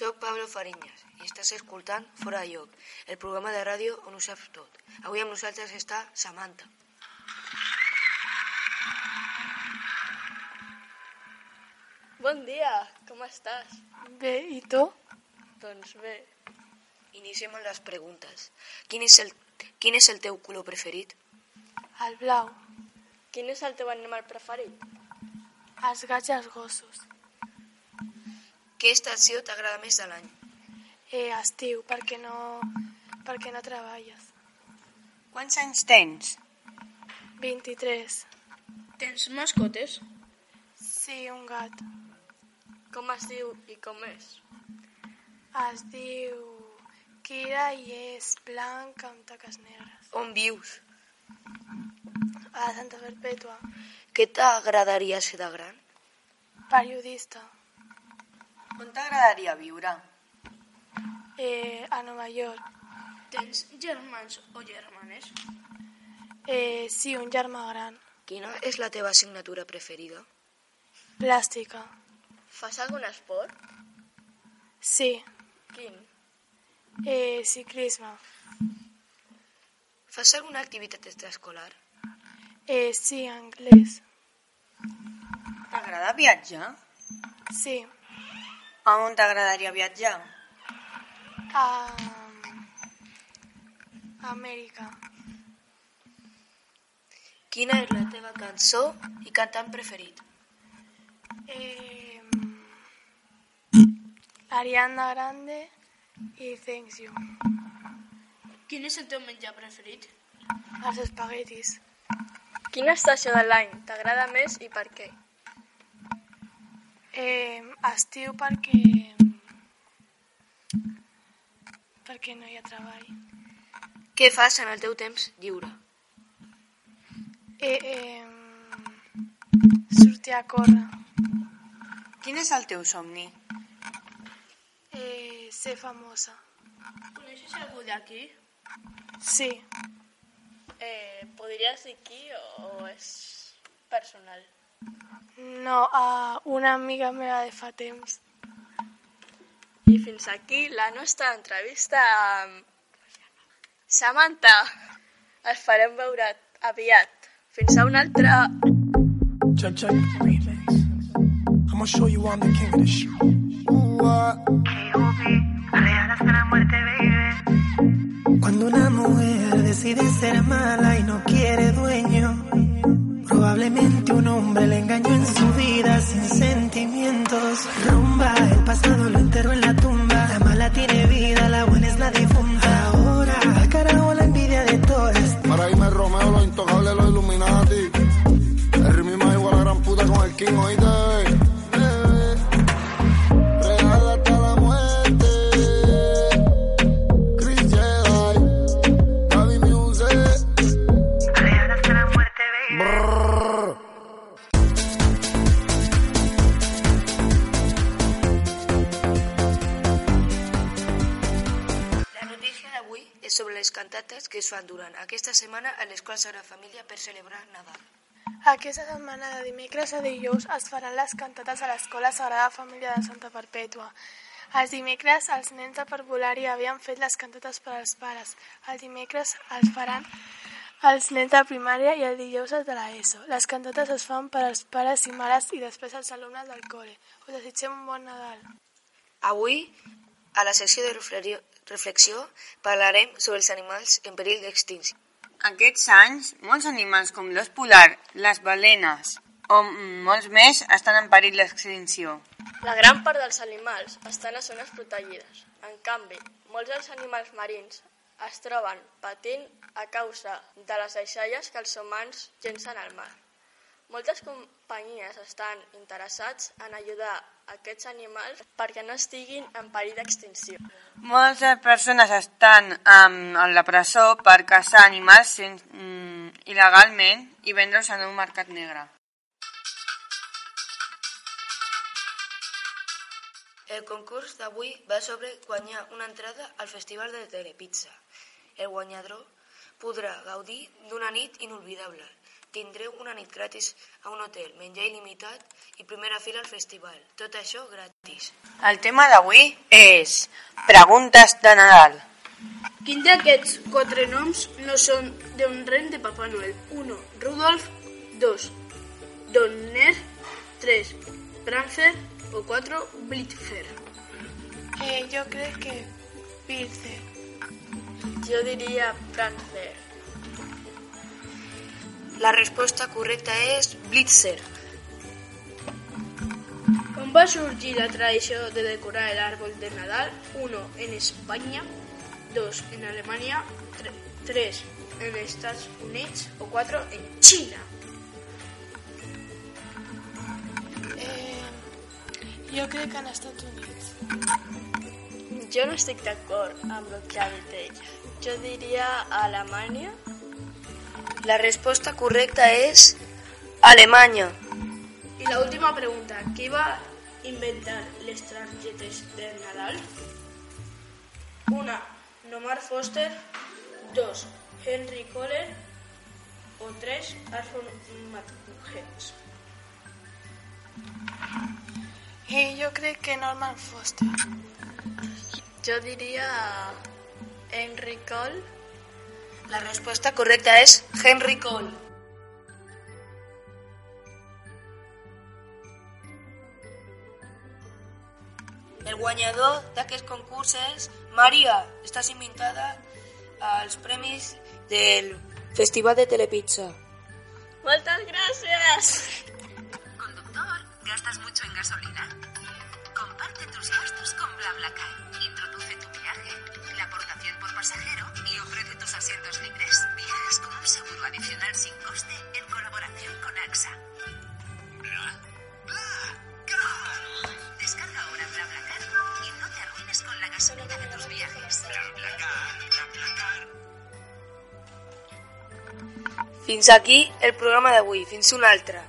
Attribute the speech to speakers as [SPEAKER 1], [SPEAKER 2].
[SPEAKER 1] Soc Pablo Fariñas i estàs escoltant Fora de Lloc, el programa de ràdio on ho saps tot. Avui amb nosaltres està Samantha.
[SPEAKER 2] Bon dia, com estàs?
[SPEAKER 3] Bé, i tu?
[SPEAKER 2] Doncs bé.
[SPEAKER 1] Iniciem amb les preguntes. Quin és el, quin és el teu color preferit?
[SPEAKER 3] El blau,
[SPEAKER 2] Quin és el teu animal preferit?
[SPEAKER 3] els gats i els gossos.
[SPEAKER 1] Què estació t'agrada més de l'any?
[SPEAKER 3] Eh, estiu, perquè no, perquè no treballes.
[SPEAKER 4] Quants anys tens?
[SPEAKER 3] 23.
[SPEAKER 2] Tens mascotes?
[SPEAKER 3] Sí, un gat.
[SPEAKER 2] Com es diu i com és?
[SPEAKER 3] Es diu Kira i és blanc amb taques negres.
[SPEAKER 1] On vius?
[SPEAKER 3] A Santa Perpètua.
[SPEAKER 1] Què t'agradaria ser de gran?
[SPEAKER 3] Periodista.
[SPEAKER 4] On t'agradaria viure?
[SPEAKER 3] Eh, a Nova York.
[SPEAKER 2] Tens germans o germanes?
[SPEAKER 3] Eh, sí, un germà gran.
[SPEAKER 1] Quina és la teva assignatura preferida?
[SPEAKER 3] Plàstica.
[SPEAKER 2] Fas algun esport?
[SPEAKER 3] Sí.
[SPEAKER 2] Quin?
[SPEAKER 3] Eh, ciclisme.
[SPEAKER 1] Fas alguna activitat extraescolar?
[SPEAKER 3] Eh, sí, anglès.
[SPEAKER 4] T'agrada viatjar?
[SPEAKER 3] Sí.
[SPEAKER 4] A on t'agradaria viatjar?
[SPEAKER 3] A... Amèrica.
[SPEAKER 1] Quina és la teva cançó i cantant preferit?
[SPEAKER 3] Eh, Ariana Grande i Thanks You.
[SPEAKER 2] Quin és el teu menjar preferit?
[SPEAKER 3] Els espaguetis.
[SPEAKER 2] Quina estació de l'any t'agrada més i per què?
[SPEAKER 3] Eh, estiu perquè... perquè no hi ha treball.
[SPEAKER 1] Què fas en el teu temps lliure?
[SPEAKER 3] Eh, eh, sortir a córrer.
[SPEAKER 4] Quin és el teu somni?
[SPEAKER 3] Eh, ser famosa.
[SPEAKER 2] Coneixes algú d'aquí?
[SPEAKER 3] Sí.
[SPEAKER 2] Eh, podries dir qui o és personal?
[SPEAKER 3] No, a una amiga meva de fa temps.
[SPEAKER 2] I fins aquí la nostra entrevista amb Samantha. Es farem veure aviat. Fins a una altra.
[SPEAKER 5] Check, check, remix. I'ma show you I'm the king of this shit. Ooh, ah.
[SPEAKER 6] Cuando una mujer decide ser mala probablemente un hombre le engañó en su vida sin sentimientos. Rumba, el pasado lo enterró en la tumba. La mala tiene
[SPEAKER 1] sobre les cantates que es fan durant aquesta setmana a l'Escola Sagrada Família per celebrar Nadal.
[SPEAKER 3] Aquesta setmana de dimecres a dijous es faran les cantates a l'Escola Sagrada Família de Santa Perpètua. Els dimecres els nens de parvulari havien fet les cantates per als pares. El dimecres els faran els nens de primària i el dijous els de l'ESO. Les cantates es fan per als pares i mares i després als alumnes del col·le. Us desitgem un bon Nadal.
[SPEAKER 1] Avui, a la secció de reflexió, parlarem sobre els animals en perill d'extinció.
[SPEAKER 4] Aquests anys, molts animals com l'os polar, les balenes o molts més estan en perill d'extinció.
[SPEAKER 2] La gran part dels animals estan a zones protegides. En canvi, molts dels animals marins es troben patint a causa de les deixalles que els humans llencen al mar. Moltes companyies estan interessats en ajudar aquests animals perquè no estiguin en perill d'extinció.
[SPEAKER 4] Moltes persones estan um, a la presó per caçar animals sen, mm, il·legalment i vendre'ls en un mercat negre.
[SPEAKER 1] El concurs d'avui va sobre guanyar una entrada al Festival de Telepizza. El guanyador podrà gaudir d'una nit inolvidable tindreu una nit gratis a un hotel, menjar il·limitat i primera fila al festival. Tot això gratis.
[SPEAKER 7] El tema d'avui és preguntes de Nadal.
[SPEAKER 8] Quin d'aquests quatre noms no són d'un ren de Papà Noel? 1. Rudolf 2. Donner 3. Prancer o 4. Blitzer
[SPEAKER 3] Eh, jo crec que Pilce.
[SPEAKER 2] Jo diria Prancer.
[SPEAKER 1] La resposta correcta és Blitzer.
[SPEAKER 8] On va sorgir la tradició de decorar l'àrbol de Nadal? 1. En Espanya 2. En Alemanya 3. En Estats Units o 4. En Xina
[SPEAKER 3] Eh, jo crec que en Estats Units.
[SPEAKER 2] Jo no estic d'acord amb el que ha dit ella. Jo diria Alemanya.
[SPEAKER 1] La respuesta correcta es Alemania.
[SPEAKER 8] Y la última pregunta, ¿qué iba a inventar Lestrangetes de Nadal? Una, Nomar Foster. Dos, Henry Kohler. O tres, Arthur McHenry.
[SPEAKER 3] Eh, y yo creo que Norman Foster.
[SPEAKER 2] Yo diría Henry Cole
[SPEAKER 1] la resposta correcta és Henry Cole. El guanyador d'aquest concurs és Maria. Estàs invitada als premis del Festival de Telepizza.
[SPEAKER 2] Moltes gràcies!
[SPEAKER 4] Conductor, ¿gastas mucho en gasolina? Comparte tus gastos con BlaBlaCar. Pasajero y ofrece tus asientos libres. Viajas con un seguro adicional sin coste en colaboración con AXA. Bla, Bla, Descarga ahora BlaBlaCar y no te arruines con la gasolina de tus viajes. BlaBlaCar, BlaBlaCar.
[SPEAKER 1] Fins aquí el programa d'avui. Fins una altra.